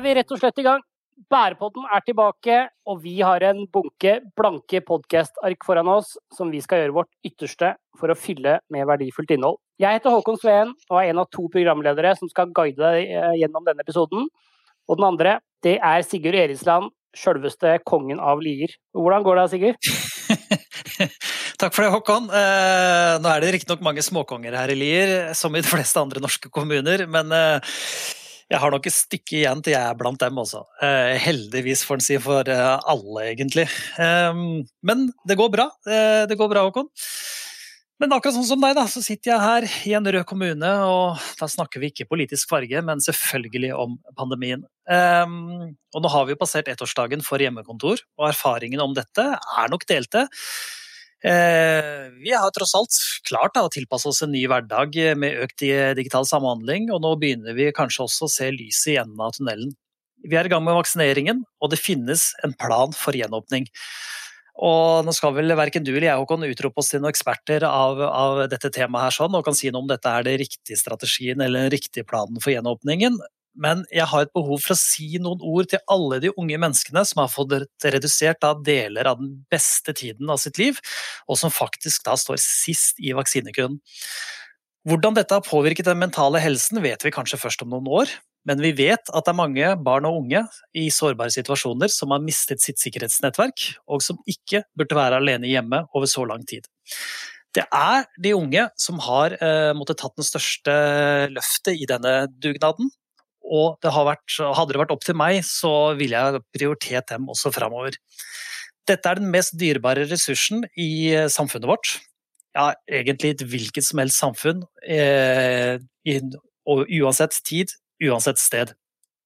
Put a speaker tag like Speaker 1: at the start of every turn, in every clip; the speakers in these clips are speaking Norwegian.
Speaker 1: er vi rett og slett i gang. Bærepodden er tilbake, og vi har en bunke blanke podkastark foran oss som vi skal gjøre vårt ytterste for å fylle med verdifullt innhold. Jeg heter Håkon Sveen og er en av to programledere som skal guide deg eh, gjennom denne episoden. Og den andre, det er Sigurd Erisland, sjølveste kongen av Lier. Hvordan går det, Sigurd?
Speaker 2: Takk for det, Håkon. Eh, nå er det riktignok mange småkonger her i Lier, som i de fleste andre norske kommuner, men eh, jeg har nok et stykke igjen til jeg er blant dem også. Eh, heldigvis, får en si, for eh, alle, egentlig. Eh, men det går bra. Eh, det går bra, Håkon. Men akkurat sånn som deg, da, så sitter jeg her i en rød kommune, og da snakker vi ikke politisk farge, men selvfølgelig om pandemien. Um, og nå har vi jo passert ettårsdagen for hjemmekontor, og erfaringene om dette er nok delte. Uh, vi har tross alt klart å tilpasse oss en ny hverdag med økt digital samhandling, og nå begynner vi kanskje også å se lyset i enden av tunnelen. Vi er i gang med vaksineringen, og det finnes en plan for gjenåpning. Og nå skal vel verken du eller jeg Håkon, utrope oss til noen eksperter av, av, dette temaet her sånn, og kan si noe om dette er den riktige strategien eller den riktige planen for gjenåpningen. Men jeg har et behov for å si noen ord til alle de unge menneskene som har fått redusert deler av den beste tiden av sitt liv, og som faktisk da står sist i vaksinekøen. Hvordan dette har påvirket den mentale helsen, vet vi kanskje først om noen år, men vi vet at det er mange barn og unge i sårbare situasjoner som har mistet sitt sikkerhetsnettverk, og som ikke burde være alene hjemme over så lang tid. Det er de unge som har eh, måttet tatt den største løftet i denne dugnaden. Og det vært, hadde det vært opp til meg, så ville jeg prioritert dem også framover. Dette er den mest dyrebare ressursen i samfunnet vårt. Ja, egentlig et hvilket som helst samfunn, eh, i, og uansett tid, uansett sted.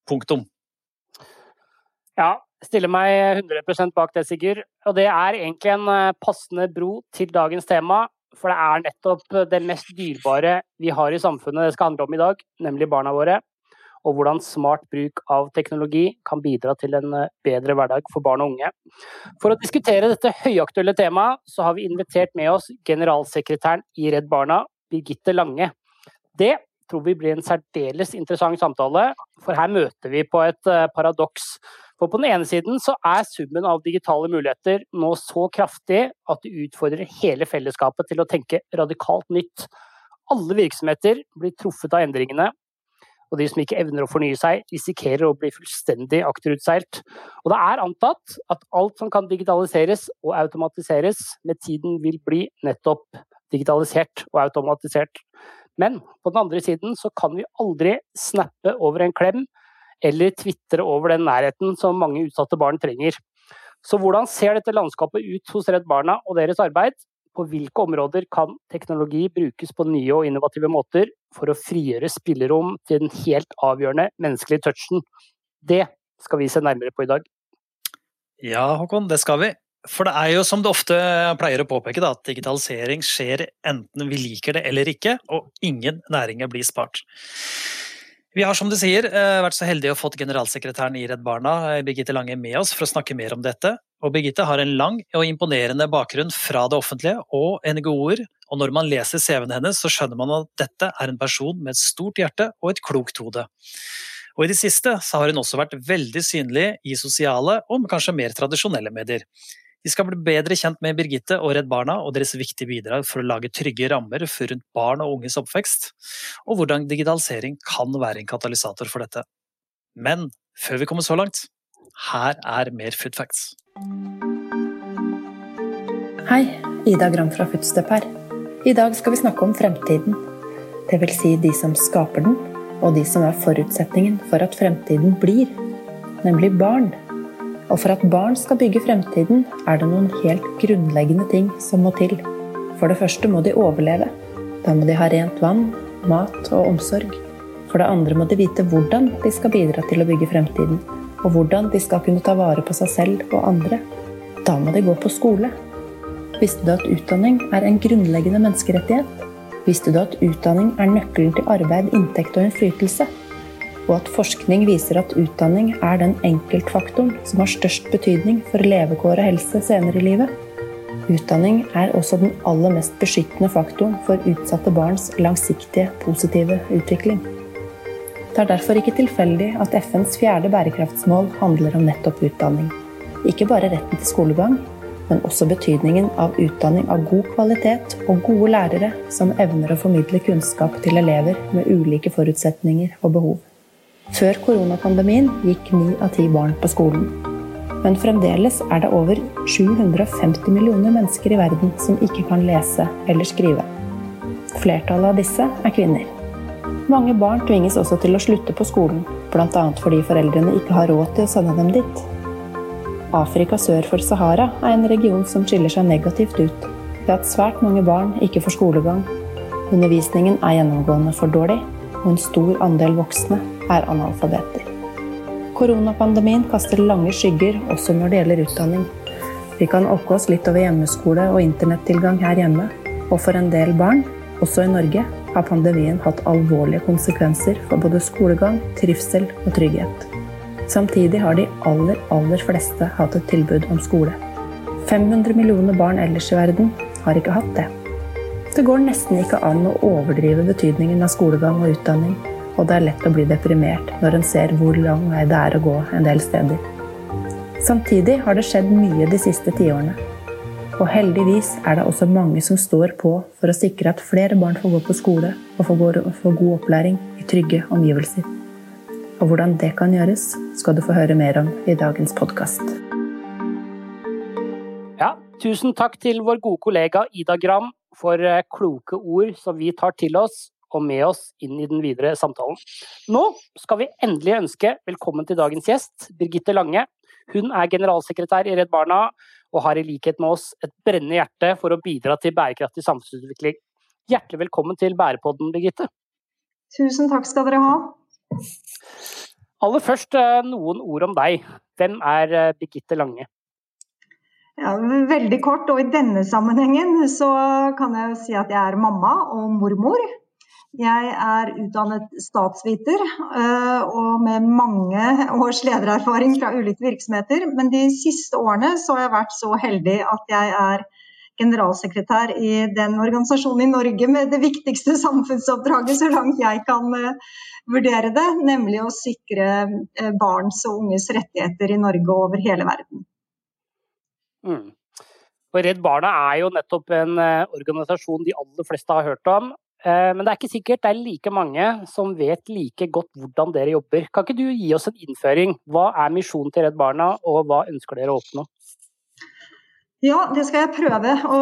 Speaker 2: Punktum.
Speaker 1: Ja, stiller meg 100% bak det, Sigurd. Og det er egentlig en eh, passende bro til dagens tema. For det er nettopp det mest dyrebare vi har i samfunnet det skal handle om i dag, nemlig barna våre. Og hvordan smart bruk av teknologi kan bidra til en eh, bedre hverdag for barn og unge. For å diskutere dette høyaktuelle temaet, så har vi invitert med oss generalsekretæren i Redd Barna, Birgitte Lange. Det tror vi blir en særdeles interessant samtale, for her møter vi på et eh, paradoks. For på den ene siden så er summen av digitale muligheter nå så kraftig at det utfordrer hele fellesskapet til å tenke radikalt nytt. Alle virksomheter blir truffet av endringene, og de som ikke evner å fornye seg, risikerer å bli fullstendig akterutseilt. Og det er antatt at alt som kan digitaliseres og automatiseres, med tiden vil bli nettopp digitalisert og automatisert. Men på den andre siden så kan vi aldri snappe over en klem eller tvitre over den nærheten som mange utsatte barn trenger. Så hvordan ser dette landskapet ut hos Redd Barna og deres arbeid? På hvilke områder kan teknologi brukes på nye og innovative måter for å frigjøre spillerom til den helt avgjørende menneskelige touchen? Det skal vi se nærmere på i dag.
Speaker 2: Ja, Håkon, det skal vi. For det er jo som det ofte pleier å påpeke, da, at digitalisering skjer enten vi liker det eller ikke, og ingen næringer blir spart. Vi har som du sier, eh, vært så heldige å fått generalsekretæren i Redd Barna, eh, Birgitte Lange, med oss for å snakke mer om dette. Og Birgitte har en lang og imponerende bakgrunn fra det offentlige og NGO-er, og når man leser CV-en hennes, så skjønner man at dette er en person med et stort hjerte og et klokt hode. Og i det siste så har hun også vært veldig synlig i sosiale og kanskje mer tradisjonelle medier. Vi skal bli bedre kjent med Birgitte og Redd Barna og deres viktige bidrag for å lage trygge rammer rundt barn og unges oppvekst, og hvordan digitalisering kan være en katalysator for dette. Men før vi kommer så langt, her er mer Food Facts.
Speaker 3: Hei, Ida Gram fra Foodstep her. I dag skal vi snakke om fremtiden. Det vil si de som skaper den, og de som er forutsetningen for at fremtiden blir, nemlig barn. Og for at barn skal bygge fremtiden, er det noen helt grunnleggende ting som må til. For det første må de overleve. Da må de ha rent vann, mat og omsorg. For det andre må de vite hvordan de skal bidra til å bygge fremtiden. Og hvordan de skal kunne ta vare på seg selv og andre. Da må de gå på skole. Visste du at utdanning er en grunnleggende menneskerettighet? Visste du at utdanning er nøkkelen til arbeid, inntekt og innflytelse? og at forskning viser at utdanning er den enkeltfaktoren som har størst betydning for levekår og helse senere i livet. Utdanning er også den aller mest beskyttende faktoren for utsatte barns langsiktige, positive utvikling. Det er derfor ikke tilfeldig at FNs fjerde bærekraftsmål handler om nettopp utdanning. Ikke bare retten til skolegang, men også betydningen av utdanning av god kvalitet og gode lærere som evner å formidle kunnskap til elever med ulike forutsetninger og behov. Før koronapandemien gikk ni av ti barn på skolen. Men fremdeles er det over 750 millioner mennesker i verden som ikke kan lese eller skrive. Flertallet av disse er kvinner. Mange barn tvinges også til å slutte på skolen, bl.a. fordi foreldrene ikke har råd til å sende dem dit. Afrika sør for Sahara er en region som skiller seg negativt ut ved at svært mange barn ikke får skolegang, undervisningen er gjennomgående for dårlig, og en stor andel voksne er analfabeter. Koronapandemien kaster lange skygger også når det gjelder utdanning. Vi kan okke oss litt over hjemmeskole og internettilgang her hjemme, og for en del barn, også i Norge, har pandemien hatt alvorlige konsekvenser for både skolegang, trivsel og trygghet. Samtidig har de aller, aller fleste hatt et tilbud om skole. 500 millioner barn ellers i verden har ikke hatt det. Det går nesten ikke an å overdrive betydningen av skolegang og utdanning, og det er lett å bli deprimert når en ser hvor lang vei det er å gå en del steder. Samtidig har det skjedd mye de siste tiårene. Og heldigvis er det også mange som står på for å sikre at flere barn får gå på skole og får god opplæring i trygge omgivelser. Og hvordan det kan gjøres, skal du få høre mer om i dagens podkast.
Speaker 1: Ja, tusen takk til vår gode kollega Ida Gram for eh, kloke ord som vi tar til oss og med oss inn i den videre samtalen. Nå skal vi endelig ønske velkommen til dagens gjest, Birgitte Lange. Hun er generalsekretær i Redd Barna og har i likhet med oss et brennende hjerte for å bidra til bærekraftig samfunnsutvikling. Hjertelig velkommen til Bærepodden, Birgitte.
Speaker 4: Tusen takk skal dere ha.
Speaker 1: Aller først eh, noen ord om deg. Hvem er eh, Birgitte Lange?
Speaker 4: Ja, veldig kort, og i denne sammenhengen så kan jeg si at jeg er mamma og mormor. Jeg er utdannet statsviter eh, og med mange års ledererfaring fra ulike virksomheter. Men de siste årene så har jeg vært så heldig at jeg er generalsekretær i den organisasjonen i Norge med det viktigste samfunnsoppdraget så langt jeg kan eh, vurdere det, nemlig å sikre eh, barns og unges rettigheter i Norge og over hele verden.
Speaker 1: Mm. Og Redd Barna er jo nettopp en organisasjon de aller fleste har hørt om. Eh, men det er ikke sikkert det er like mange som vet like godt hvordan dere jobber. Kan ikke du gi oss en innføring? Hva er misjonen til Redd Barna, og hva ønsker dere å oppnå?
Speaker 4: Ja, det skal jeg prøve å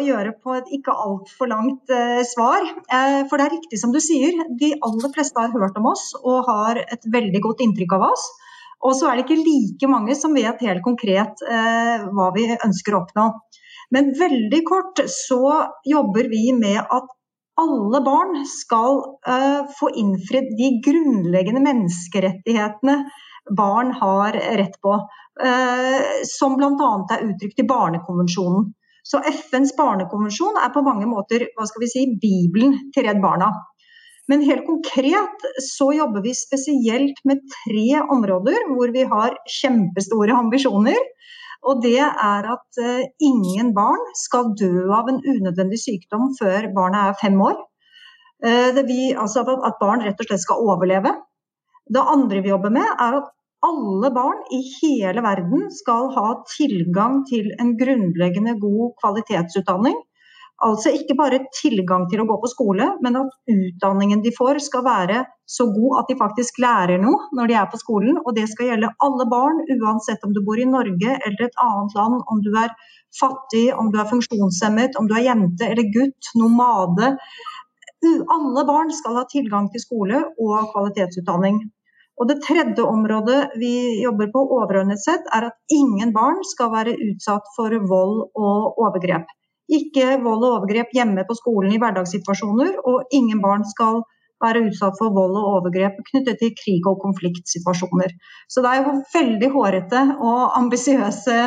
Speaker 4: gjøre på et ikke altfor langt eh, svar. Eh, for det er riktig som du sier, de aller fleste har hørt om oss og har et veldig godt inntrykk av oss. Og så er det ikke like mange som vet helt konkret eh, hva vi ønsker å oppnå. Men veldig kort så jobber vi med at alle barn skal uh, få innfridd de grunnleggende menneskerettighetene barn har rett på. Uh, som bl.a. er uttrykt i Barnekonvensjonen. Så FNs barnekonvensjon er på mange måter hva skal vi si, bibelen til Redd Barna. Men helt konkret så jobber vi spesielt med tre områder hvor vi har kjempestore ambisjoner. Og det er at uh, ingen barn skal dø av en unødvendig sykdom før barnet er fem år. Det vi, altså at barn rett og slett skal overleve. Det andre vi jobber med, er at alle barn i hele verden skal ha tilgang til en grunnleggende god kvalitetsutdanning. Altså ikke bare tilgang til å gå på skole, men at utdanningen de får skal være så god at de faktisk lærer noe når de er på skolen. Og det skal gjelde alle barn, uansett om du bor i Norge eller et annet land. Om du er fattig, om du er funksjonshemmet, om du er jente eller gutt, nomade. Alle barn skal ha tilgang til skole og kvalitetsutdanning. Og Det tredje området vi jobber på overordnet sett, er at ingen barn skal være utsatt for vold og overgrep. Ikke vold og overgrep hjemme på skolen i hverdagssituasjoner, og ingen barn skal være utsatt for vold og overgrep knyttet til krig og konfliktsituasjoner. Så det er jo veldig hårete og ambisiøse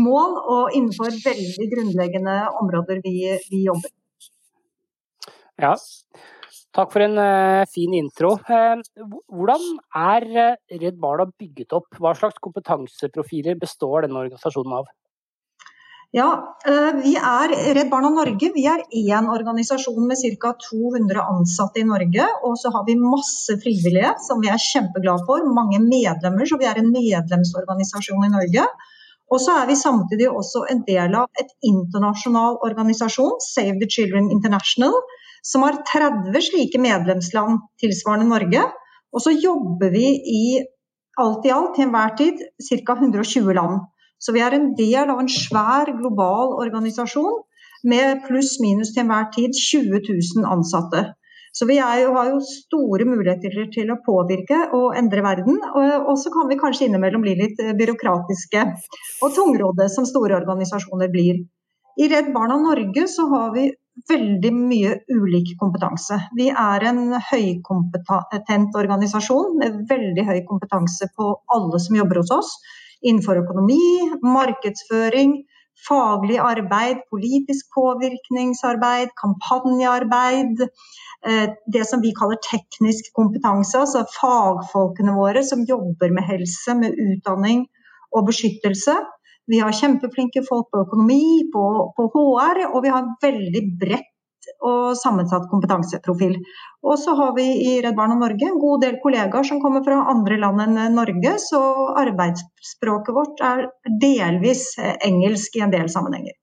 Speaker 4: mål, og innenfor veldig grunnleggende områder vi, vi jobber.
Speaker 1: Ja, Takk for en uh, fin intro. Uh, hvordan er Redd Barna bygget opp? Hva slags kompetanseprofiler består denne organisasjonen av?
Speaker 4: Ja, eh, vi er Redd Barna Norge vi er én organisasjon med ca. 200 ansatte i Norge. Og så har vi masse frivillige som vi er kjempeglade for. Mange medlemmer, så vi er en medlemsorganisasjon i Norge. Og så er vi samtidig også en del av et internasjonal organisasjon, Save the Children International, som har 30 slike medlemsland tilsvarende Norge. Og så jobber vi i alt i alt til enhver tid ca. 120 land. Så vi er en del av en svær global organisasjon med pluss-minus til enhver tid 20 000 ansatte. Så vi jo, har jo store muligheter til å påvirke og endre verden. Og så kan vi kanskje innimellom bli litt byråkratiske og tungrådde, som store organisasjoner blir. I Redd Barna Norge så har vi veldig mye ulik kompetanse. Vi er en høykompetent organisasjon med veldig høy kompetanse på alle som jobber hos oss innenfor økonomi, markedsføring, faglig arbeid, politisk påvirkningsarbeid, kampanjearbeid. Eh, det som vi kaller teknisk kompetanse, altså fagfolkene våre som jobber med helse, med utdanning og beskyttelse. Vi har kjempeflinke folk på økonomi, på, på HR, og vi har veldig bredt og sammensatt kompetanseprofil. Og så har vi i Redd Barna Norge en god del kollegaer som kommer fra andre land enn Norge, så arbeidsspråket vårt er delvis engelsk i en del sammenhenger.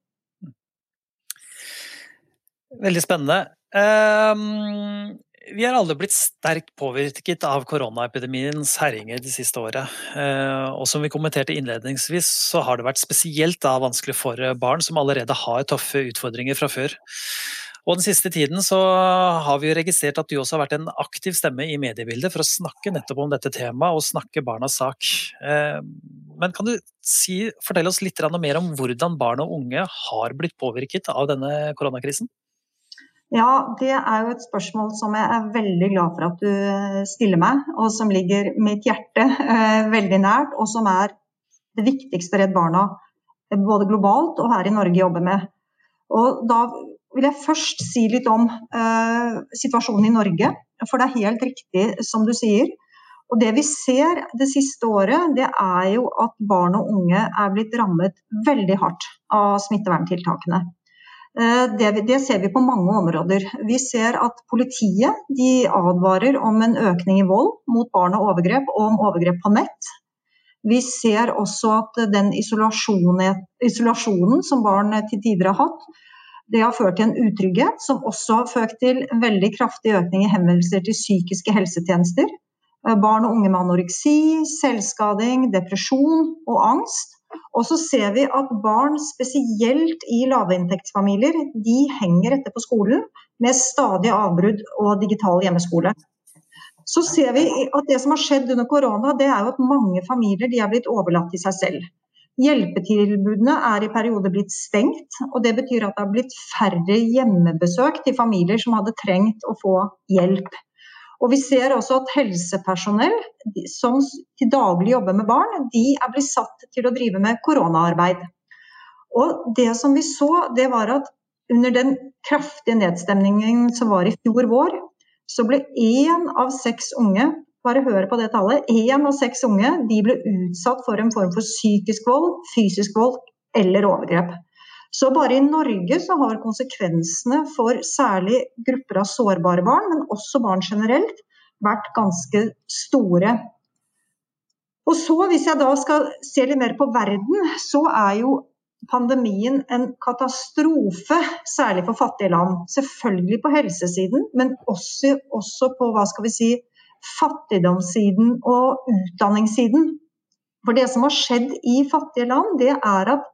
Speaker 2: Veldig spennende. Um, vi har alle blitt sterkt påvirket av koronaepidemiens herjinger det siste året. Uh, og som vi kommenterte innledningsvis, så har det vært spesielt vanskelig for barn som allerede har tøffe utfordringer fra før. Og den siste tiden så har vi jo registrert at du også har vært en aktiv stemme i mediebildet for å snakke nettopp om dette temaet og snakke barnas sak. Eh, men kan du si, fortelle oss litt mer om hvordan barn og unge har blitt påvirket av denne koronakrisen?
Speaker 4: Ja, det er jo et spørsmål som jeg er veldig glad for at du stiller meg, og som ligger mitt hjerte eh, veldig nært, og som er det viktigste Redd Barna både globalt og her i Norge jobber med. Og da vil jeg først si litt om eh, situasjonen i Norge. For det er helt riktig som du sier. Og Det vi ser det siste året, det er jo at barn og unge er blitt rammet veldig hardt av smitteverntiltakene. Uh, det, det, ser vi på mange områder. Vi ser at politiet advarer om en økning i vold mot barn og overgrep, og om overgrep på nett. Vi ser også at den isolasjonen, isolasjonen som barn til tider har hatt, det har ført til en utrygghet, som også har ført til en veldig kraftig økning i henvendelser til psykiske helsetjenester. Eh, barn og unge med anoreksi, selvskading, depresjon og angst. Og så ser vi at barn, spesielt i lavinntektsfamilier, de henger etter på skolen med stadig avbrudd og digital hjemmeskole. Så ser vi at det som har skjedd under korona, det er jo at mange familier de er blitt overlatt til seg selv. Hjelpetilbudene er i perioder blitt stengt, og det betyr at det har blitt færre hjemmebesøk til familier som hadde trengt å få hjelp. Og Vi ser også at helsepersonell som til daglig jobber med barn, de er blitt satt til å drive med koronaarbeid. Og Det som vi så, det var at under den kraftige nedstemningen som var i fjor vår, så ble én av seks unge bare hør på det tallet. Én av seks unge de ble utsatt for en form for psykisk vold, fysisk vold eller overgrep. Så bare i Norge så har konsekvensene for særlig grupper av sårbare barn, men også barn generelt, vært ganske store. Og så Hvis jeg da skal se litt mer på verden, så er jo pandemien en katastrofe, særlig for fattige land. Selvfølgelig på helsesiden, men også, også på hva skal vi si, fattigdomssiden og utdanningssiden. For det som har skjedd i fattige land, det er at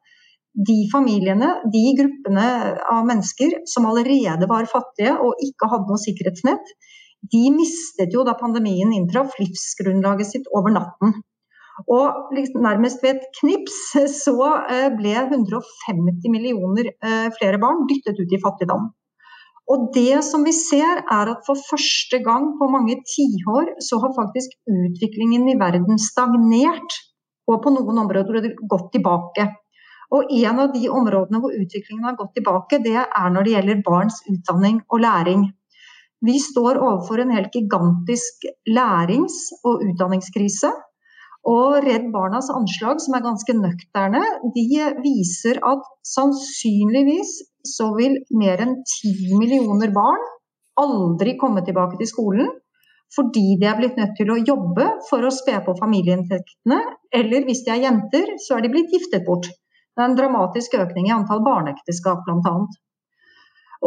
Speaker 4: de familiene, de gruppene av mennesker som allerede var fattige og ikke hadde noe sikkerhetsnett, de mistet jo da pandemien inntraff livsgrunnlaget sitt over natten. Og nærmest ved et knips så eh, ble 150 millioner eh, flere barn dyttet ut i fattigdom. Og det som vi ser er at for første gang på mange tiår så har faktisk utviklingen i verden stagnert. Og på noen områder gått tilbake. Og en av de områdene hvor utviklingen har gått tilbake, det er når det gjelder barns utdanning og læring. Vi står overfor en helt gigantisk lærings- og utdanningskrise. Og Redd Barnas anslag, som er ganske nøkterne, de viser at sannsynligvis så vil mer enn 10 millioner barn aldri komme tilbake til skolen fordi de er blitt nødt til å jobbe for å spe på familieinntektene, eller hvis de er jenter, så er de blitt giftet bort. Det er en dramatisk økning i antall barneekteskap, bl.a.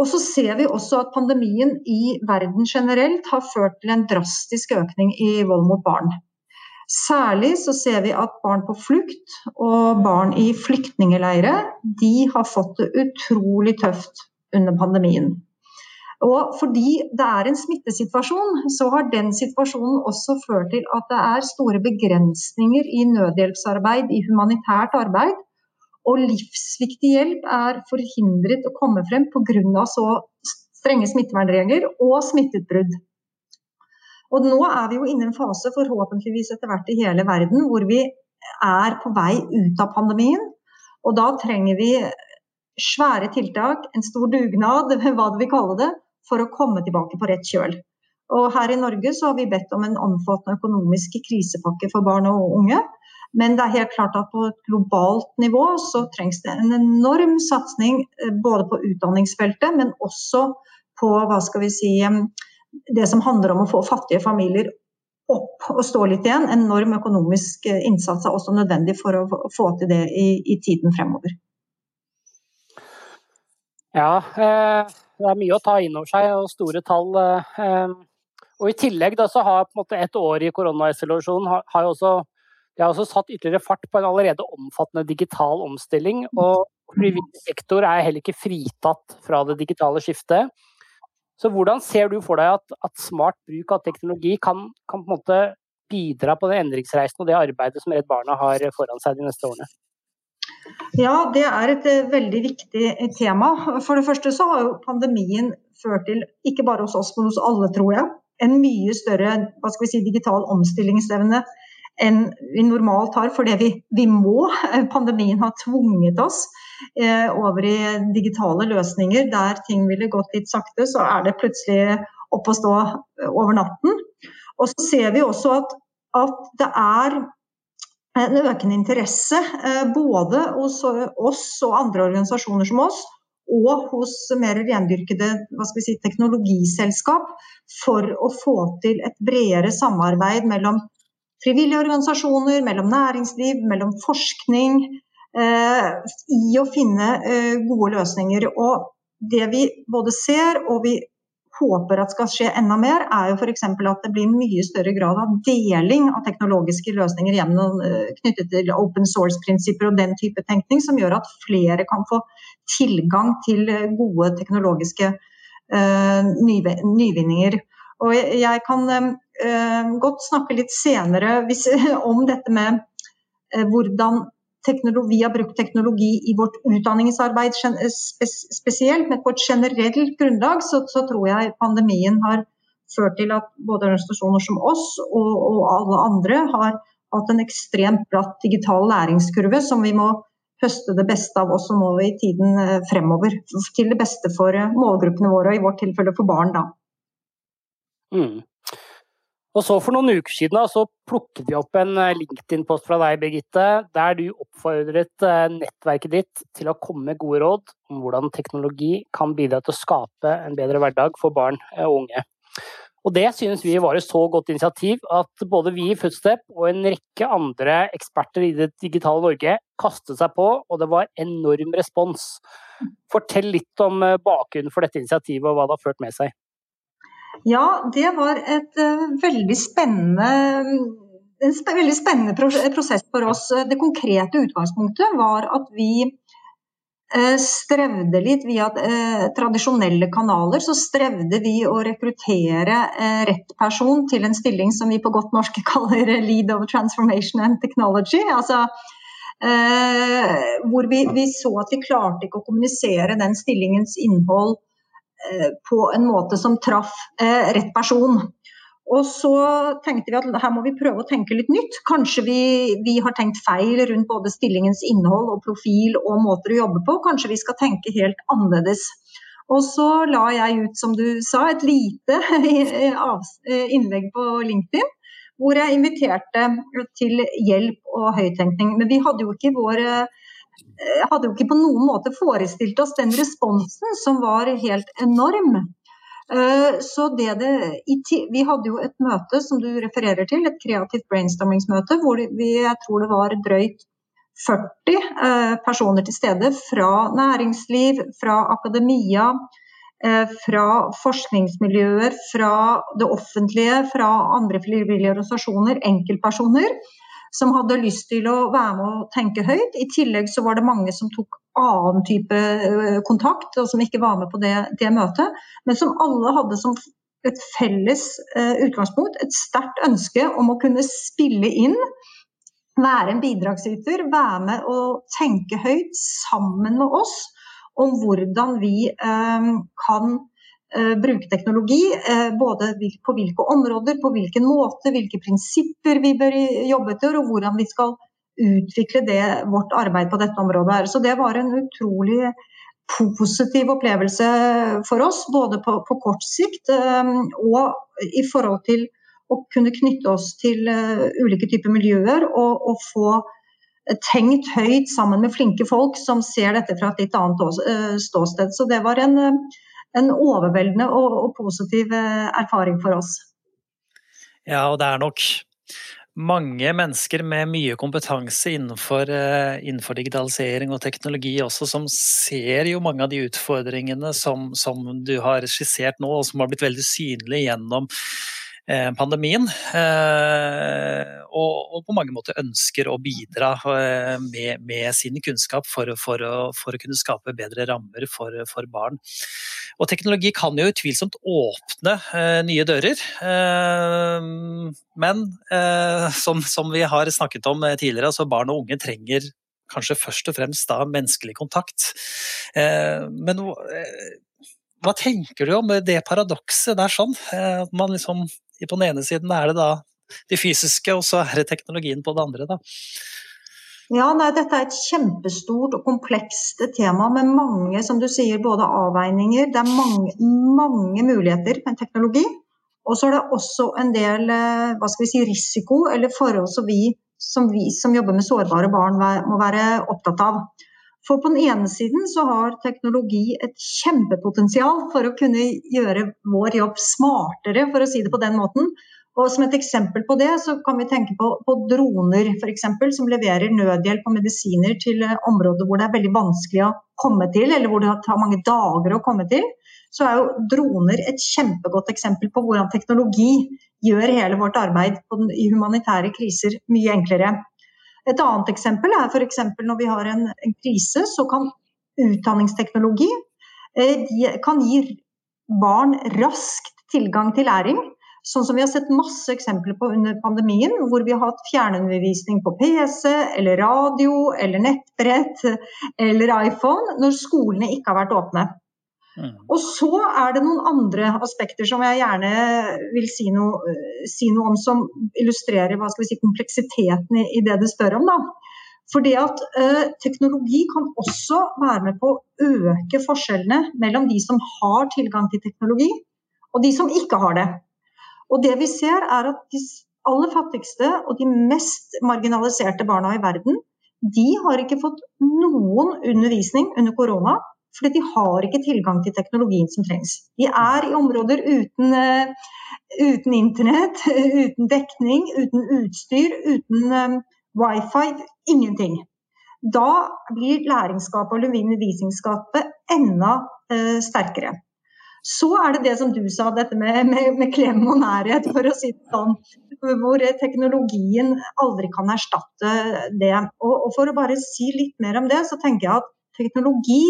Speaker 4: Og så ser vi også at pandemien i verden generelt har ført til en drastisk økning i vold mot barn. Særlig så ser vi at barn på flukt og barn i flyktningeleire de har fått det utrolig tøft under pandemien. Og fordi det er en smittesituasjon, så har den situasjonen også ført til at det er store begrensninger i nødhjelpsarbeid, i humanitært arbeid. Og livsviktig hjelp er forhindret å komme frem pga. så strenge smittevernregler og smitteutbrudd. Og nå er vi jo inne i en fase, forhåpentligvis etter hvert i hele verden, hvor vi er på vei ut av pandemien. Og da trenger vi svære tiltak, en stor dugnad, hva vi kaller det, for å komme tilbake på rett kjøl. Og her i Norge så har vi bedt om en omfattende økonomisk krisepakke for barn og unge. Men det er helt klart at på et globalt nivå så trengs det en enorm satsing eh, både på utdanningsfeltet, men også på hva skal vi si, det som handler om å få fattige familier opp og stå litt igjen. Enorm økonomisk eh, innsats er også nødvendig for å få til det i, i tiden fremover.
Speaker 1: Ja, eh, det er mye å ta inn over seg og store tall. Og I tillegg da, så har på en måte et år i koronaisolasjon har, har også, har også satt ytterligere fart på en allerede omfattende digital omstilling. og Frivillig sektor er heller ikke fritatt fra det digitale skiftet. Så hvordan ser du for deg at, at smart bruk av teknologi kan, kan, på en måte bidra på den endringsreisen og det arbeidet som Redd Barna har foran seg de neste årene?
Speaker 4: Ja, det er et uh, veldig viktig eh, tema. For det første så har jo pandemien ført til, ikke bare hos oss, men hos alle, tror jeg, en mye større hva skal vi si, digital omstillingsevne enn vi normalt har, fordi vi, vi må. Pandemien har tvunget oss eh, over i digitale løsninger. Der ting ville gått litt sakte, så er det plutselig opp å stå eh, over natten. Og så ser vi også at, at det er en økende interesse eh, både hos oss og andre organisasjoner som oss, og hos mer rendyrkede si, teknologiselskap for å få til et bredere samarbeid mellom frivillige organisasjoner, mellom næringsliv, mellom forskning, eh, i å finne eh, gode løsninger. Og det vi både ser og vi håper at skal skje enda mer, er jo f.eks. at det blir mye større grad av deling av teknologiske løsninger gjennom, eh, knyttet til open source-prinsipper og den type tenkning, som gjør at flere kan få tilgang til eh, gode teknologiske uh, nyvinninger. Og jeg kan uh, godt snakke litt senere hvis, om dette med uh, hvordan vi har brukt teknologi i vårt utdanningsarbeid spesielt, men på et generelt grunnlag så, så, tror jeg pandemien har ført til at både organisasjoner som oss og, og alle andre har hatt en ekstremt bratt digital læringskurve som vi må høste det beste av også nå i tiden eh, fremover. Til det beste for eh, målgruppene våre, og i vårt tilfelle for barn, da.
Speaker 1: Mm. Og så For noen uker siden så plukket vi opp en eh, LinkedIn-post fra deg, Birgitte, der du oppfordret eh, nettverket ditt til å komme med gode råd om hvordan teknologi kan bidra til å skape en bedre hverdag for barn eh, og unge. Og Det synes vi var et så godt initiativ at både vi i Footstep og en rekke andre eksperter i det digitale Norge kastet seg på, og det var enorm respons. Fortell litt om bakgrunnen for dette initiativet og hva det har ført med seg.
Speaker 4: Ja, det var et uh, veldig spennende en veldig spennende prosess for oss. Det konkrete utgangspunktet var at vi uh, strevde litt via uh, tradisjonelle kanaler. Så strevde vi å rekruttere rett person til en stilling som vi på godt norsk kaller Lead of Transformation and Technology. Altså, hvor vi, vi, så at vi klarte ikke å kommunisere den stillingens innhold Eh, på en måte som traff eh, rett person. Og så tenkte vi at her må vi prøve å tenke litt nytt. Kanskje vi, vi, har tenkt feil rundt både stillingens innhold og profil og måter å jobbe på. Kanskje vi skal tenke helt annerledes. Og så la jeg ut, som du sa, et lite innlegg på LinkedIn hvor jeg inviterte til hjelp og høyttenkning. Men vi hadde jo ikke vår hadde jo ikke på noen måte forestilt oss den responsen som var helt enorm. Så det det, Vi hadde jo et møte som du refererer til, et kreativt brainstormingsmøte, hvor vi, jeg tror det var drøyt 40 personer til stede fra næringsliv, fra akademia, Eh, fra forskningsmiljøer, fra det offentlige, fra andre frivillige organisasjoner, enkeltpersoner som hadde lyst til å være med og tenke høyt. I tillegg så var det mange som tok annen type eh, kontakt, og som ikke var med på det, det møtet. Men som alle hadde som et felles uh, utgangspunkt et sterkt ønske om å kunne spille inn, være en bidragsyter, være med og tenke høyt sammen med oss om hvordan vi eh, kan bruke teknologi, eh, både på hvilke områder, på hvilken måte, hvilke prinsipper vi bør jobbe etter, og hvordan vi skal utvikle det, vårt arbeid på dette området. Så det var en utrolig positiv opplevelse for oss, både på, på kort sikt og i forhold til å kunne knytte oss til ulike typer miljøer og, og få tenkt høyt sammen med flinke folk som ser dette fra et litt annet eh, ståsted. Så det var en, eh, en overveldende og, og, positiv eh, erfaring for oss.
Speaker 2: Ja, og det er nok mange mennesker med mye kompetanse innenfor, innenfor, digitalisering og teknologi også, som ser jo mange av de utfordringene som, som du har skissert nå, og som har blitt veldig synlige gjennom Eh, pandemien. Eh, og, på mange måter ønsker å bidra eh, med, sin kunnskap for, å, kunne skape bedre rammer for, barn. Og teknologi kan jo utvilsomt åpne nye dører. men som, som, vi har snakket om tidligere, altså barn og unge trenger kanskje først og fremst da menneskelig kontakt. men hva tenker du om det paradokset der sånn? At man liksom på den ene siden er det da de fysiske, og så er det teknologien på det andre, da.
Speaker 4: Ja, nei, Dette er et kjempestort og komplekst tema med mange som du sier, både avveininger. Det er mange, mange muligheter med teknologi. Og så er det også en del eh, hva skal vi si, risiko eller forhold som vi som, vi som jobber med sårbare barn må være opptatt av. For på den ene siden så har teknologi et kjempepotensial for å kunne gjøre vår jobb smartere, for å si det på den måten. Og Som et eksempel på det, så kan vi tenke på, på droner f.eks. som leverer nødhjelp og medisiner til eh, områder hvor det er veldig vanskelig å komme til, eller hvor det tar mange dager å komme til. Så er jo droner et kjempegodt eksempel på hvordan teknologi gjør hele vårt arbeid i humanitære kriser mye enklere. Et annet eksempel er f.eks. når vi har en, en, krise, så kan utdanningsteknologi eh, kan gi barn raskt tilgang til læring. Sånn som vi har sett masse eksempler på under pandemien, hvor vi har hatt fjernundervisning på PC, eller radio, eller nettbrett eller iPhone, når skolene ikke har vært åpne. Og så er det noen andre aspekter som jeg gjerne vil si noe, si noe om, som illustrerer hva skal vi si, kompleksiteten i, i det du spør om. da. Fordi at ø, Teknologi kan også være med på å øke forskjellene mellom de som har tilgang til teknologi, og de som ikke har det. Og det vi ser er at De aller fattigste og de mest marginaliserte barna i verden de har ikke fått noen undervisning under korona fordi de har ikke tilgang til teknologien som trengs. De er i områder uten, uh, uten internett, uten dekning, uten utstyr, uten um, wifi. Ingenting. Da blir læringsgapet og undervisningsgapet enda uh, sterkere. Så er det det som du sa, dette med, med, med klem og nærhet, for å si det sånn. Hvor teknologien aldri kan erstatte det. Og, og for å bare si litt mer om det, så tenker jeg at teknologi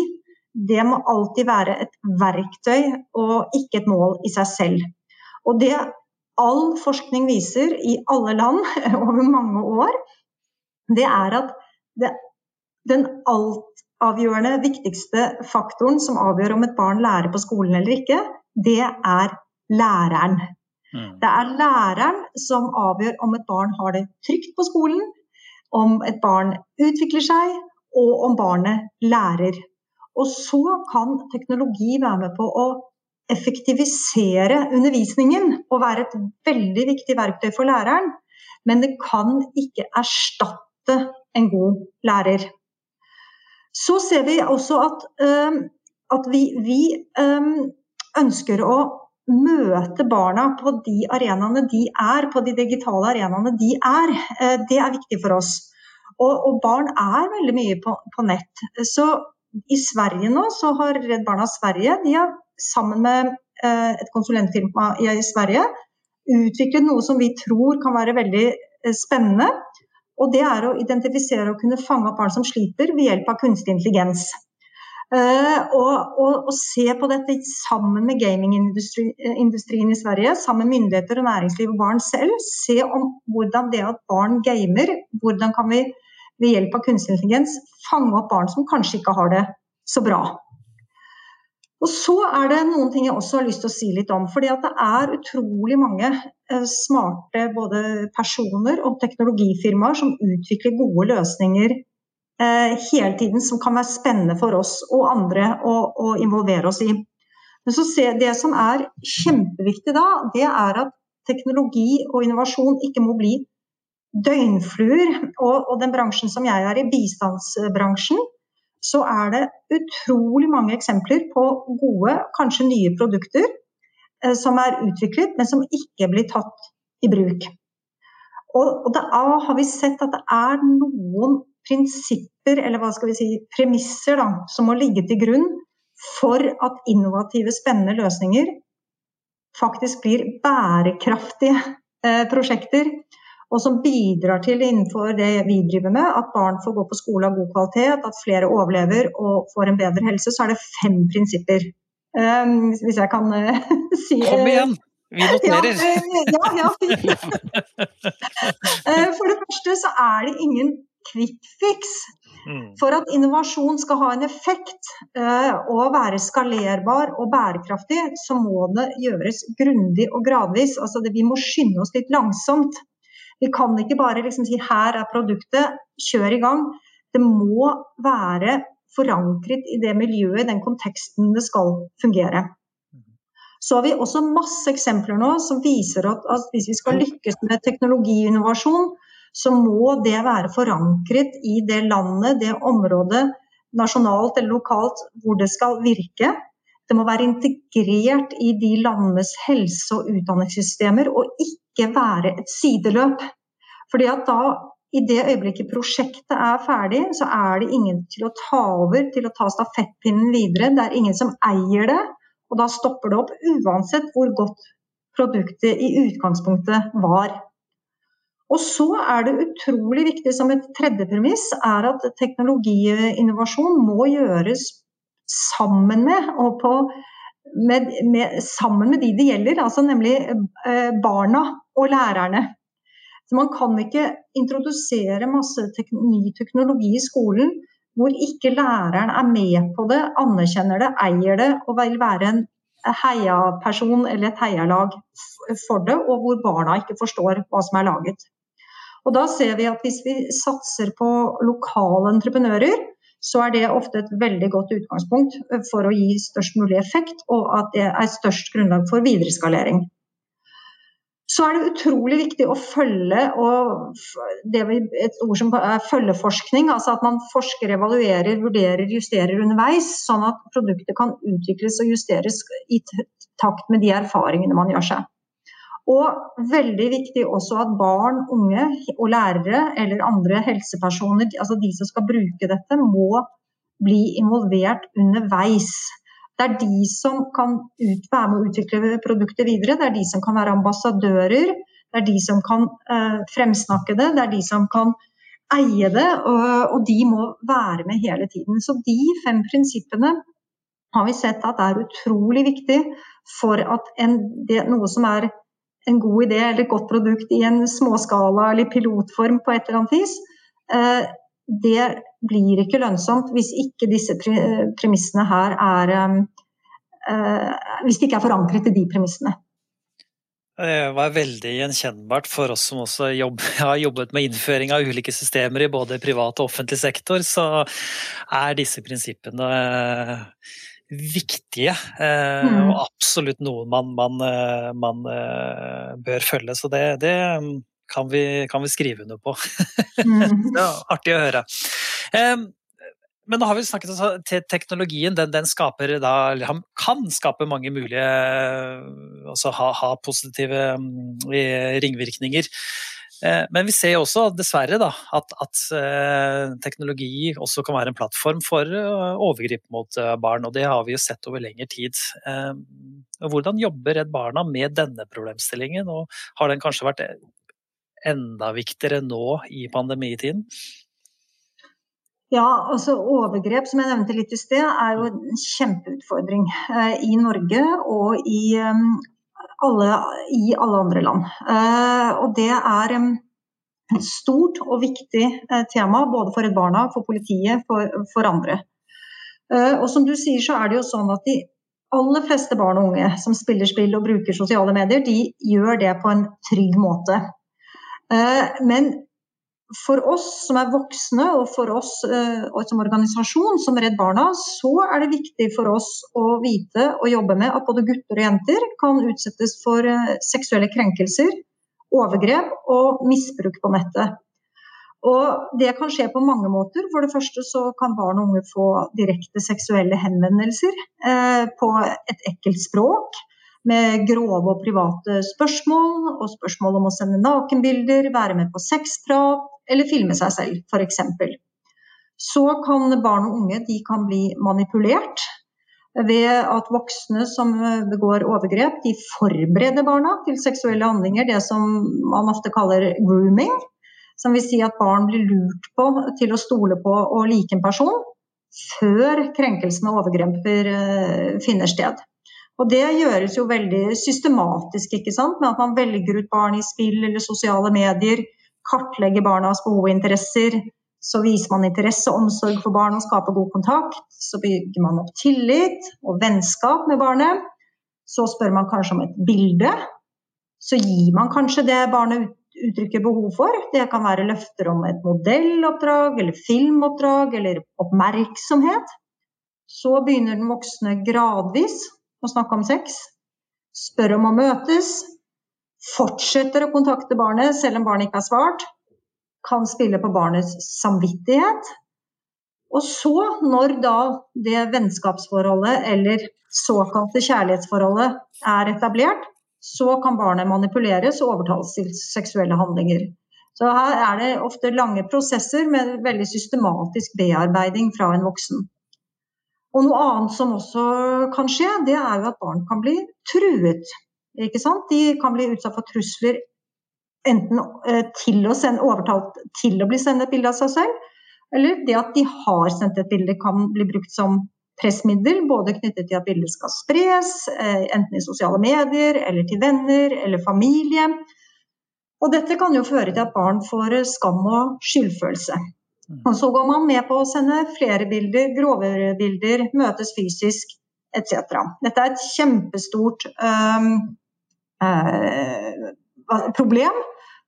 Speaker 4: det må alltid være et verktøy og ikke et mål i seg selv. Og det all forskning viser i alle land over mange år, det er at det, den altavgjørende viktigste faktoren som avgjør om et barn lærer på skolen eller ikke, det er læreren. Mm. Det er læreren som avgjør om et barn har det trygt på skolen, om et barn utvikler seg, og om barnet lærer. Og så kan teknologi være med på å effektivisere undervisningen og være et veldig viktig verktøy for læreren. men det kan ikke erstatte en god lærer. Så ser vi også at, at vi, vi ønsker å møte barna på de arenaene de er, på de digitale arenaene de er. Eh, det er viktig for oss. Og, og barn er veldig mye på, på, nett. Så i Sverige nå så har Redd Barna Sverige de har sammen med eh, et konsulentfirma i Sverige utviklet noe som vi tror kan være veldig eh, spennende. Og det er å identifisere og kunne fange opp barn som sliter ved hjelp av kunstig intelligens. Uh, og, og, og, se på dette sammen med gamingindustrien i Sverige, sammen med myndigheter og næringsliv og barn selv. Se om hvordan det at barn gamer, hvordan kan vi ved hjelp av kunstig intelligens fange opp barn som kanskje ikke har det så bra. Og så er det noen ting jeg også har lyst til å si litt om. fordi at det er utrolig mange uh, smarte både personer og teknologifirmaer som utvikler gode løsninger Eh, hele tiden som kan være spennende for oss og andre å, å involvere oss i. Men se, det som er kjempeviktig da, det er at teknologi og innovasjon ikke må bli døgnfluer. Og, og den bransjen som jeg er i, bistandsbransjen, så er det utrolig mange eksempler på gode, kanskje nye produkter eh, som er utviklet, men som ikke blir tatt i bruk. Og, og da har vi sett at det er noen prinsipper, eller hva skal vi si, premisser, da, som må ligge til grunn for at innovative, spennende løsninger faktisk blir bærekraftige eh, prosjekter. Og som bidrar til innenfor det vi driver med, at barn får gå på skole av god kvalitet, at flere overlever og får en bedre helse, så er det fem prinsipper. Um, hvis jeg kan uh, si
Speaker 2: Kom igjen! Vi noterer.
Speaker 4: Ja, ja, ja. For det første så er det ingen quick fix. Mm. For at innovasjon skal ha en effekt uh, og være skalerbar og bærekraftig, så må det gjøres grundig og gradvis. Altså det, vi må skynde oss litt langsomt. Vi kan ikke bare liksom si her er produktet, kjør i gang. Det må være forankret i det miljøet, i den konteksten det skal fungere. Så har vi også masse eksempler nå som viser at, at hvis vi skal lykkes med teknologiinnovasjon, så må det være forankret i det landet, det området, nasjonalt eller lokalt, hvor det skal virke. Det må være integrert i de landenes helse- og utdanningssystemer, og ikke være et sideløp. Fordi at da, i det øyeblikket prosjektet er ferdig, så er det ingen til å ta over, til å ta stafettpinnen videre. Det er ingen som eier det, og da stopper det opp uansett hvor godt produktet i utgangspunktet var. Og så er det utrolig viktig som et tredje premiss er at teknologiinnovasjon må gjøres sammen med, og på, med, med, sammen med de det gjelder, altså nemlig eh, barna og lærerne. Så Man kan ikke introdusere masse tek ny teknologi i skolen hvor ikke læreren er med på det, anerkjenner det, eier det og vil være en heiaperson eller et heialag for det, og hvor barna ikke forstår hva som er laget. Og da ser vi at hvis vi satser på lokale entreprenører, så er det ofte et veldig godt utgangspunkt for å gi størst mulig effekt, og at det er størst grunnlag for videreskalering. Så er det utrolig viktig å følge et ord som er følgeforskning. Altså at man forsker, evaluerer, vurderer, justerer underveis, sånn at produktet kan utvikles og justeres i takt med de erfaringene man gjør seg. Og veldig viktig også at barn, unge og lærere eller andre helsepersoner, altså de som skal bruke dette, må bli involvert underveis. Det er de som kan være med å utvikle produktet videre, det er de som kan være ambassadører, det er de som kan eh, fremsnakke det, det er de som kan eie det, og, og, de må være med hele tiden. Så de fem prinsippene har vi sett at er utrolig viktig for at en, det, noe som er en god idé eller et godt produkt i en småskala eller pilotform på et eller annet vis, eh, det blir ikke lønnsomt hvis ikke disse premissene her er eh, Hvis det ikke er forankret i de premissene.
Speaker 2: Det var veldig gjenkjennbart for oss som også jobb, har jobbet med innføring av ulike systemer i både privat og offentlig sektor, så er disse prinsippene viktige, eh, mm. og absolutt noe man, man, eh, man, eh, bør følge. Så det, det, kan vi, kan vi skrive under på. Mm. det er artig å høre. Men nå har vi snakket om til teknologien. Den, den skaper da, kan skape mange mulige Altså ha, ha positive mm, ringvirkninger. Eh, men vi ser også dessverre da, at, at, eh, teknologi også kan være en plattform for overgrip overgrep mot barn, og det har vi jo sett over lengre tid. Hvordan jobber Redd Barna med denne problemstillingen, og har den kanskje vært enda viktigere nå i pandemitiden?
Speaker 4: Ja, altså Overgrep som jeg nevnte litt i sted, er jo en kjempeutfordring i Norge og i alle, i alle andre land. Eh, og det er et stort og viktig eh, tema både for Redd Barna, for politiet, for, for andre. Eh, og som du sier, så er det jo sånn at de aller fleste barn og unge som spiller spill og bruker sosiale medier, de gjør det på en trygg måte. Men for oss som er voksne, og for oss uh, som organisasjon, som Redd Barna, så er det viktig for oss å vite og jobbe med at både gutter og jenter kan utsettes for uh, seksuelle krenkelser, overgrep og misbruk på nettet. Og Det kan skje på mange måter. For det første så kan barn og unge få direkte seksuelle henvendelser eh, på et ekkelt språk med grove og private spørsmål, og spørsmål om å sende nakenbilder, være med på sexprat, eller filme seg selv, f.eks. Så kan barn og unge kan bli manipulert ved at voksne som begår overgrep, de forbereder barna til seksuelle handlinger, det som man ofte kaller grooming. Som vil si at barn blir lurt på til å stole på og like en person før krenkelsen og overgrepet eh, finner sted. Og Det gjøres jo veldig systematisk, ikke sant? med at man velger ut barn i spill eller sosiale medier kartlegge barnas behov og interesser. Så viser man interesse og omsorg for barn og skaper god kontakt. Så bygger man opp tillit og vennskap med barnet. Så spør man kanskje om et bilde. Så gir man kanskje det barnet uttrykker behov for. Det kan være løfter om et modelloppdrag eller filmoppdrag eller oppmerksomhet. Så begynner den voksne gradvis å snakke om sex. Spør om å møtes, fortsetter å kontakte barnet selv om barnet ikke har svart, kan spille på barnets samvittighet. Og så, når da det vennskapsforholdet eller såkalte kjærlighetsforholdet er etablert, så kan barnet manipuleres og overtales til seksuelle handlinger. Så her er det ofte lange prosesser med veldig systematisk bearbeiding fra en voksen. Og noe annet som også kan skje, det er jo at barn kan bli truet de kan bli utsatt for trusler enten eh, til å sende, overtalt til å bli sendt et bilde av seg selv, eller det at de har sendt et bilde kan bli brukt som pressmiddel, både knyttet til at bildet skal spres, eh, enten i sosiale medier eller til venner eller familie. Og dette kan jo føre til at barn får skam og skyldfølelse. Mm. Og så går man med på å sende flere bilder, grovere bilder, møtes fysisk etc. Dette er et kjempestort um, problem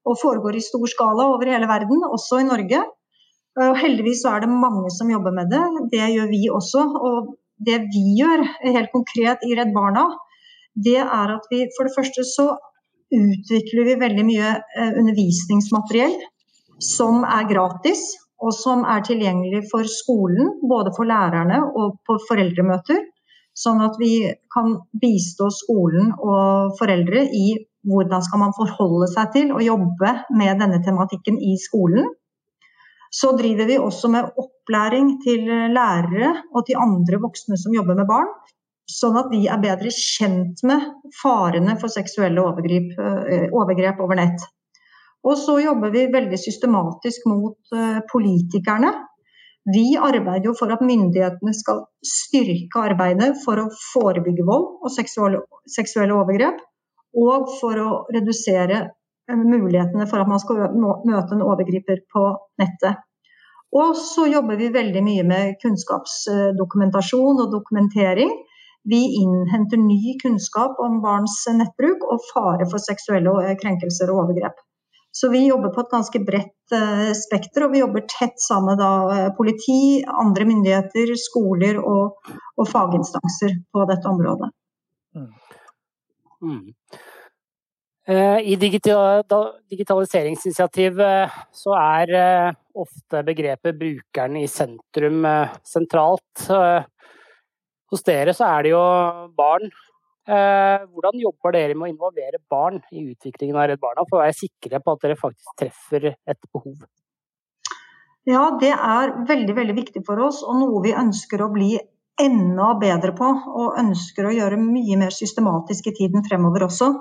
Speaker 4: og foregår i stor skala over hele verden, også i Norge. Og heldigvis er det mange som jobber med det. Det gjør vi også. Og det vi gjør helt konkret i Redd Barna, det er at vi for det første så utvikler vi veldig mye eh, undervisningsmateriell som er gratis, og som er tilgjengelig for skolen, både for lærerne og på foreldremøter. Sånn at vi kan bistå skolen og foreldre i hvordan skal man forholde seg til og jobbe med denne tematikken i skolen. Så driver vi også med opplæring til lærere og til andre voksne som jobber med barn. Sånn at de er bedre kjent med farene for seksuelle overgrep, eh, overgrep over nett. Og så jobber vi veldig systematisk mot eh, politikerne vi arbeider jo for at myndighetene skal styrke arbeidet for å forebygge vold og seksuelle overgrep, og for å redusere eh, mulighetene for at man skal møte en overgriper på nettet. Og så jobber vi veldig mye med kunnskapsdokumentasjon og dokumentering. Vi innhenter ny kunnskap om barns nettbruk og fare for seksuelle krenkelser og overgrep. Så vi jobber på et ganske bredt uh, spekter, og vi jobber tett sammen med uh, politi, andre myndigheter, skoler og, og, faginstanser på dette området. Mm.
Speaker 1: Mm. Eh, I digitaliseringsinitiativet så er ofte begrepet 'brukeren i sentrum' sentralt. Hos dere så er det jo barn. Hvordan jobber dere med å involvere barn i utviklingen av Redd Barna, for å være sikre på at dere faktisk treffer et behov?
Speaker 4: Ja, det er veldig, veldig viktig for oss, og noe vi ønsker å bli enda bedre på. Og ønsker å gjøre mye mer systematisk i tiden fremover også.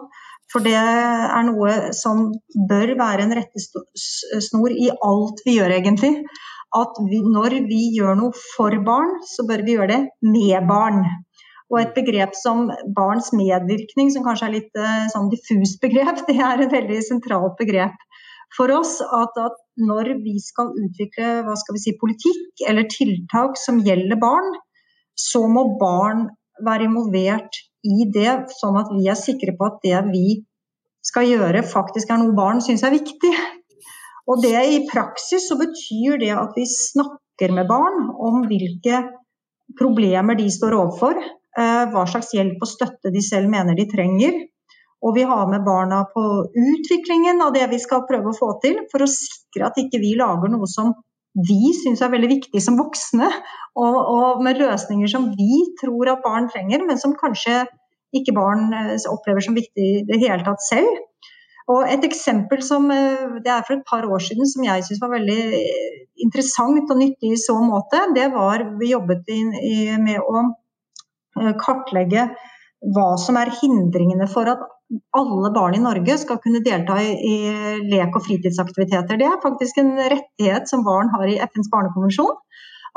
Speaker 4: For det er noe som bør være en rettesnor i alt vi gjør, egentlig. At vi, når vi gjør noe for barn, så bør vi gjøre det med barn. Og et begrep som barns medvirkning, som kanskje er litt eh, sånn diffust begrep, det er et veldig sentralt begrep for oss. At, at når vi skal utvikle hva skal vi si, politikk eller tiltak som gjelder barn, så må barn være involvert i det, sånn at vi er sikre på at det vi skal gjøre, faktisk er noe barn syns er viktig. Og det i praksis så betyr det at vi snakker med barn om hvilke problemer de står overfor, hva slags hjelp og støtte de selv mener de trenger. Og vi har med barna på utviklingen av det vi skal prøve å få til, for å sikre at ikke vi lager noe som vi syns er veldig viktig som voksne, og, og, med løsninger som vi tror at barn trenger, men som kanskje ikke barn eh, opplever som viktig i det hele tatt selv. Og Et eksempel som eh, det er for et par år siden som jeg syns var veldig interessant og nyttig i så måte, det var vi jobbet i, i, med å eh, kartlegge hva som er hindringene for at alle barn i Norge skal kunne delta i, i, lek- og fritidsaktiviteter. Det er faktisk en rettighet som barn har i FNs barnekonvensjon.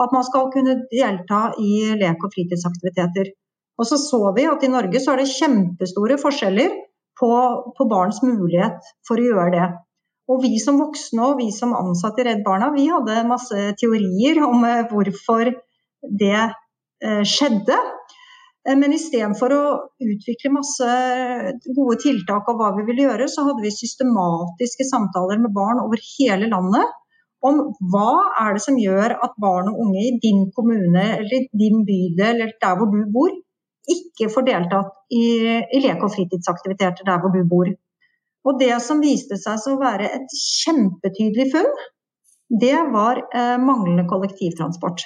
Speaker 4: At man skal kunne delta i lek- og fritidsaktiviteter. Og så så vi at i Norge så er det kjempestore forskjeller på, på barns mulighet for å gjøre det. Og vi som voksne og vi som ansatte i Redd Barna, vi hadde masse teorier om eh, hvorfor det eh, skjedde. Eh, men istedenfor å utvikle masse gode tiltak og hva vi ville gjøre, så hadde vi systematiske samtaler med barn over hele landet om hva er det som gjør at barn og unge i din kommune eller din bydel eller der hvor du bor, ikke får deltatt i, i leke- og fritidsaktiviteter der hvor du bor. Og det som viste seg å være et kjempetydelig funn, det var eh, manglende kollektivtransport.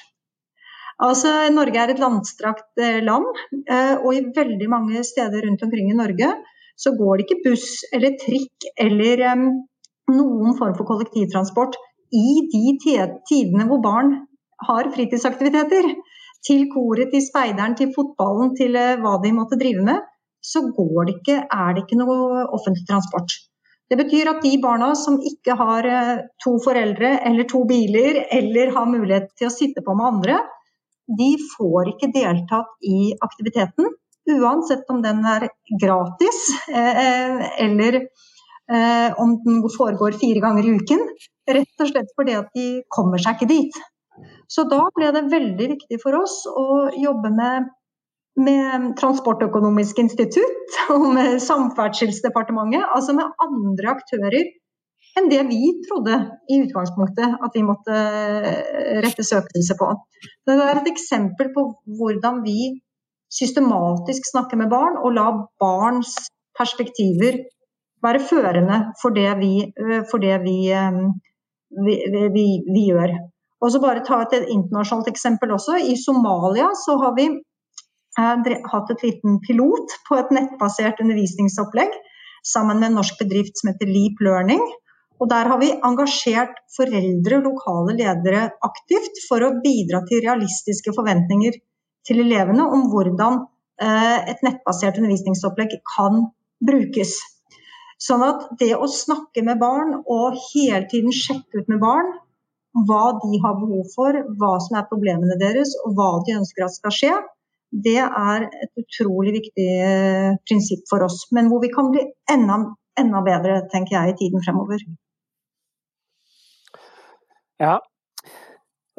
Speaker 4: Altså, Norge er et landstrakt eh, land, eh, og i veldig mange steder rundt omkring i Norge så går det ikke buss eller trikk eller um, noen form for kollektivtransport i de tidene hvor barn har fritidsaktiviteter. Til koret, til speideren, til fotballen, til uh, hva de måtte drive med. Så det ikke, er det ikke noe offentlig transport. Det betyr at de barna som ikke har to foreldre eller to biler, eller har mulighet til å sitte på med andre, de får ikke deltatt i aktiviteten. Uansett om den er gratis eh, eller eh, om den foregår fire ganger i uken. Rett og slett fordi at de kommer seg ikke dit. Så da ble det veldig viktig for oss å jobbe med, med Transportøkonomisk institutt og med Samferdselsdepartementet, altså med andre aktører enn det vi trodde i utgangspunktet at vi måtte eh, rette søkelse på. Det er et eksempel på hvordan vi systematisk snakker med barn og lar barns perspektiver være førende for det vi, eh, for det eh, vi, vi, vi gjør. Og så bare ta et internasjonalt eksempel også. I Somalia så har vi hatt et liten pilot på et nettbasert undervisningsopplegg sammen med en norsk bedrift som heter Leap Learning. Og Der har vi engasjert foreldre og lokale ledere aktivt for å bidra til realistiske forventninger til elevene om hvordan eh, et nettbasert undervisningsopplegg kan brukes. Sånn at det å snakke med barn og hele tiden sjekke ut med barn hva de har behov for, hva som er problemene deres og hva de ønsker at skal skje, det er et utrolig viktig eh, prinsipp for oss. Men hvor vi kan bli enda, enda bedre, tenker jeg, i tiden fremover.
Speaker 1: Ja.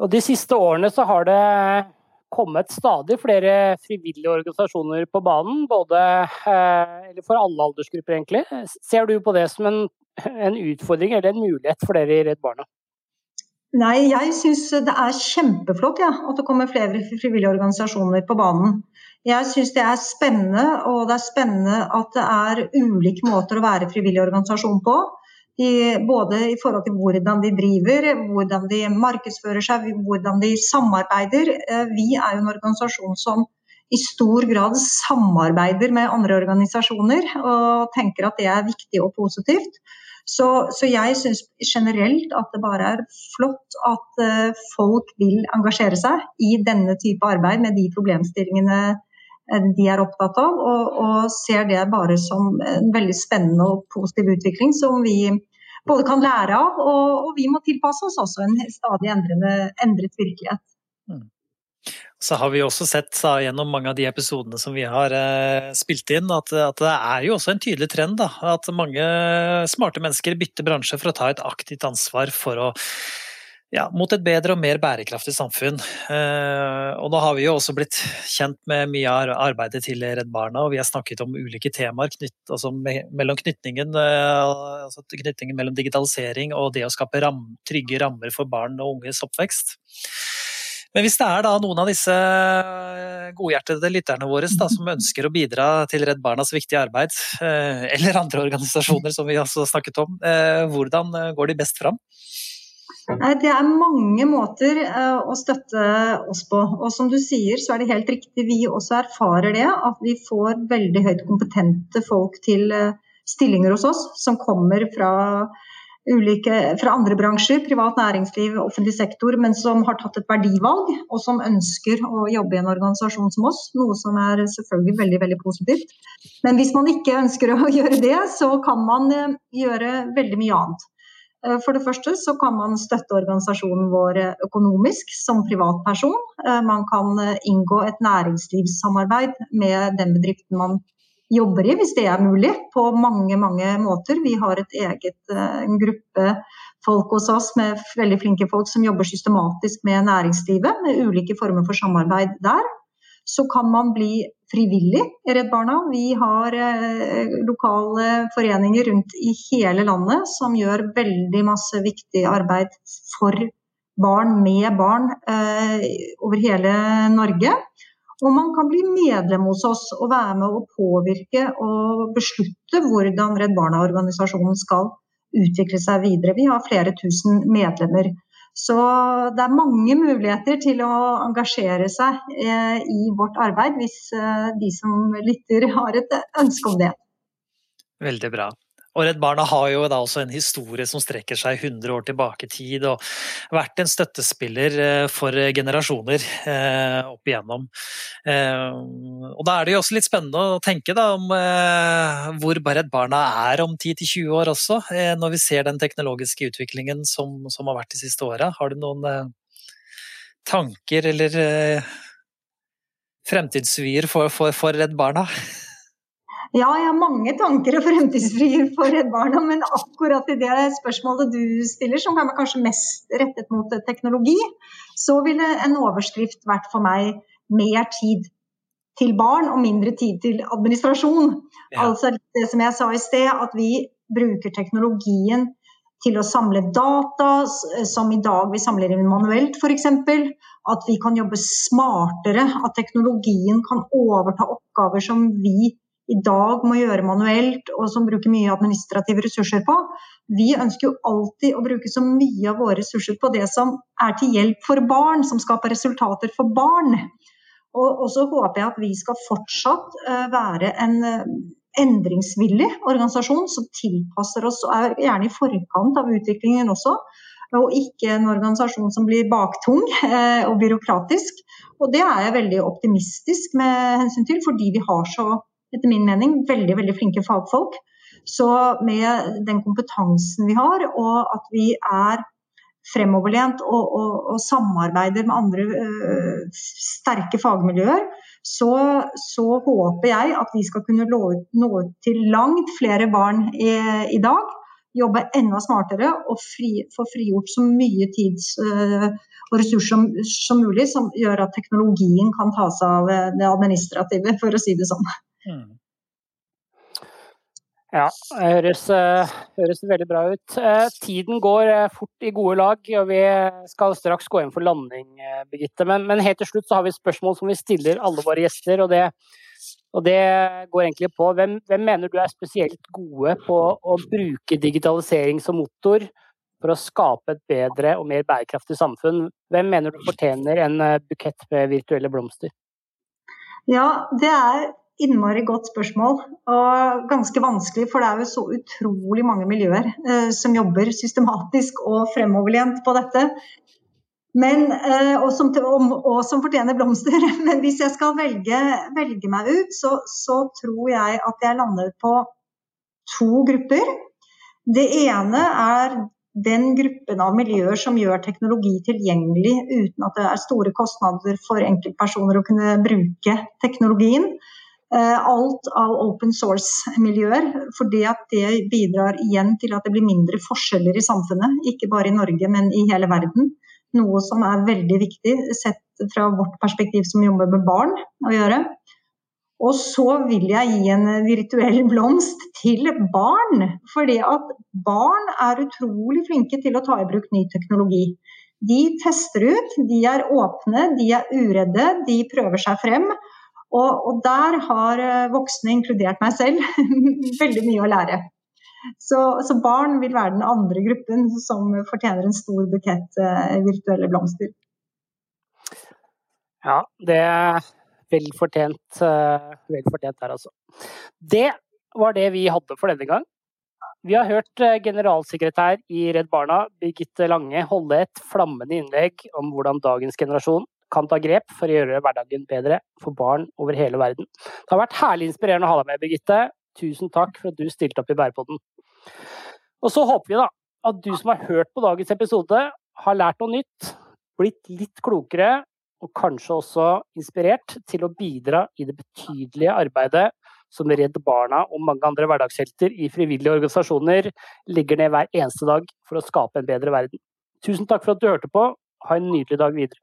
Speaker 1: Og de siste årene så har det kommet stadig flere frivillige organisasjoner på banen. Både Eller for alle aldersgrupper, egentlig. Ser du på det som en, en utfordring eller en mulighet for dere i Redd Barna?
Speaker 4: Nei, jeg syns det er kjempeflott ja, at det kommer flere frivillige organisasjoner på banen. Jeg syns det er spennende, og det er spennende at det er ulike måter å være frivillig organisasjon på. De, både i forhold til hvordan de driver, hvordan de markedsfører seg, hvordan de samarbeider. Eh, vi er jo en organisasjon som i stor grad samarbeider med andre organisasjoner, og tenker at det er viktig og positivt. Så, så jeg syns generelt at det bare er flott at uh, folk vil engasjere seg i denne type arbeid med de problemstillingene uh, de er opptatt av, og, og, ser det bare som en veldig spennende og positiv utvikling som vi både kan lære av, og, og vi må tilpasse oss også en stadig endrende, endret virkelighet. Mm.
Speaker 2: Så har vi også sett da, gjennom mange av de episodene som vi har eh, spilt inn, at, at, det er jo også en tydelig trend. Da, at mange smarte mennesker bytter bransje for å ta et aktivt ansvar for å ja, mot et bedre og mer bærekraftig samfunn. Eh, og nå har vi jo også blitt kjent med mye av arbeidet til Redd Barna, og vi har snakket om ulike temaer knytt, altså mellom knytningen, eh, altså knytningen mellom digitalisering og det å skape ram, trygge rammer for barn og unges oppvekst. Men hvis det er da noen av disse eh, godhjertede lytterne våre da, som ønsker å bidra til Redd Barnas viktige arbeid, eller andre organisasjoner som vi også snakket om, hvordan går de best fram?
Speaker 4: Det er mange måter å støtte oss på. Og som du sier, så er det helt riktig. Vi også erfarer det. At vi får veldig høyt kompetente folk til stillinger hos oss som kommer fra ulike, fra andre bransjer, privat næringsliv, offentlig sektor, men som har tatt et verdivalg, og som ønsker å jobbe i en organisasjon som oss. Noe som er selvfølgelig veldig, veldig positivt. Men hvis man ikke ønsker å gjøre det, så kan man eh, gjøre veldig mye annet. Eh, for det første så kan man støtte organisasjonen vår økonomisk som privatperson. Eh, man kan inngå et næringslivssamarbeid med den bedriften man jobber i, hvis det er mulig, på mange mange måter. Vi har et eget, eh, en gruppe folk hos oss med veldig flinke folk som jobber systematisk med næringslivet, med ulike former for samarbeid der. Så kan man bli frivillig i Redd Barna. Vi har eh, lokale foreninger rundt i hele landet som gjør veldig masse viktig arbeid for barn med barn eh, over hele Norge. Og man kan bli medlem hos oss og være med å påvirke og beslutte hvordan Redd Barna-organisasjonen skal utvikle seg videre. Vi har flere tusen medlemmer. Så det er mange muligheter til å engasjere seg eh, i vårt arbeid, hvis eh, de som lytter har et ønske om det.
Speaker 2: Veldig bra. Og Redd Barna har jo da også en historie som strekker seg 100 år tilbake i tid, og vært en støttespiller eh, for generasjoner eh, opp igjennom. Eh, og da er det jo også litt spennende å tenke da om hvor Redd Barna er om 10-20 år også, når vi ser den teknologiske utviklingen som, som har vært de siste åra. Har du noen tanker eller fremtidsvyer for, for, for Redd Barna?
Speaker 4: Ja, jeg har mange tanker og fremtidsfrier for Redd Barna, men akkurat i det spørsmålet du stiller, som er kanskje mest rettet mot teknologi, så ville en overskrift vært for meg mer tid til barn og mindre tid til administrasjon. Ja. Altså det som jeg sa i sted, at vi bruker teknologien til å samle data som i dag vi samler inn manuelt f.eks. At vi kan jobbe smartere, at teknologien kan overta oppgaver som vi i dag må gjøre manuelt, og som bruker mye administrative ressurser på. Vi ønsker jo alltid å bruke så mye av våre ressurser på det som er til hjelp for barn, som skaper resultater for barn. Og, så håper jeg at vi skal fortsatt uh, være en uh, endringsvillig organisasjon som tilpasser oss og er gjerne i forkant av utviklingen også. Og ikke en organisasjon som blir baktung uh, og byråkratisk. Og det er jeg veldig optimistisk med hensyn til, fordi vi har så etter min mening, veldig, veldig flinke fagfolk. Så med den kompetansen vi har, og at vi er fremoverlent og, og, og samarbeider med andre uh, sterke fagmiljøer, så, så, håper jeg at vi skal kunne nå, ut til langt flere barn i, i, dag. Jobbe enda smartere og fri, få frigjort så mye tid uh, og ressurser som, som, mulig, som gjør at teknologien kan ta seg av det administrative, for å si det sånn. Mm.
Speaker 1: Ja, det høres, eh, høres, veldig bra ut. Eh, tiden går eh, fort i gode lag, og vi skal straks gå inn for landing, Birgitte. Men, men, helt til slutt så har vi et spørsmål som vi stiller alle våre gjester. og det, og det går egentlig på hvem, hvem, mener du er spesielt gode på å bruke digitalisering som motor for å skape et bedre og mer bærekraftig samfunn? Hvem mener du fortjener en bukett med virtuelle blomster?
Speaker 4: Ja, det er innmari godt spørsmål. Og ganske vanskelig, for det er jo så utrolig mange miljøer eh, som jobber systematisk og fremoverlent på dette. Men, eh, og, som, og, som, fortjener blomster. Men hvis jeg skal velge, velge meg ut, så, så, tror jeg at jeg lander på to grupper. Det ene er den gruppen av miljøer som gjør teknologi tilgjengelig uten at det er store kostnader for enkeltpersoner å kunne bruke teknologien. Eh, alt av open source-miljøer. For det det bidrar igjen til at det blir mindre forskjeller i samfunnet. Ikke bare i Norge, men i hele verden. Noe som er veldig viktig sett fra vårt perspektiv som jobber med barn å gjøre. Og så vil jeg gi en virtuell blomst til barn. Fordi at barn er utrolig flinke til å ta i bruk ny teknologi. De tester ut, de er åpne, de er uredde, de prøver seg frem. Og, og der har eh, voksne, inkludert meg selv, veldig mye å lære. Så, så, barn vil være den andre gruppen som fortjener en stor bukett eh, virtuelle blomster.
Speaker 1: Ja, det er vel fortjent, uh, vel fortjent der, altså. Det var det vi hadde for denne gang. Vi har hørt eh, generalsekretær i Redd Barna, Birgitte Lange, holde et flammende innlegg om hvordan dagens generasjon kan ta grep for å gjøre hverdagen bedre for barn over hele verden. Det har vært herlig inspirerende å ha deg med, Birgitte. Tusen takk for at du stilte opp i Bærepodden. Og så håper vi da at du som har hørt på dagens episode, har lært noe nytt, blitt litt klokere og kanskje også inspirert til å bidra i det betydelige arbeidet som Redd Barna og mange andre hverdagshelter i frivillige organisasjoner legger ned hver eneste dag for å skape en bedre verden. Tusen takk for at du hørte på. Ha en nydelig dag videre.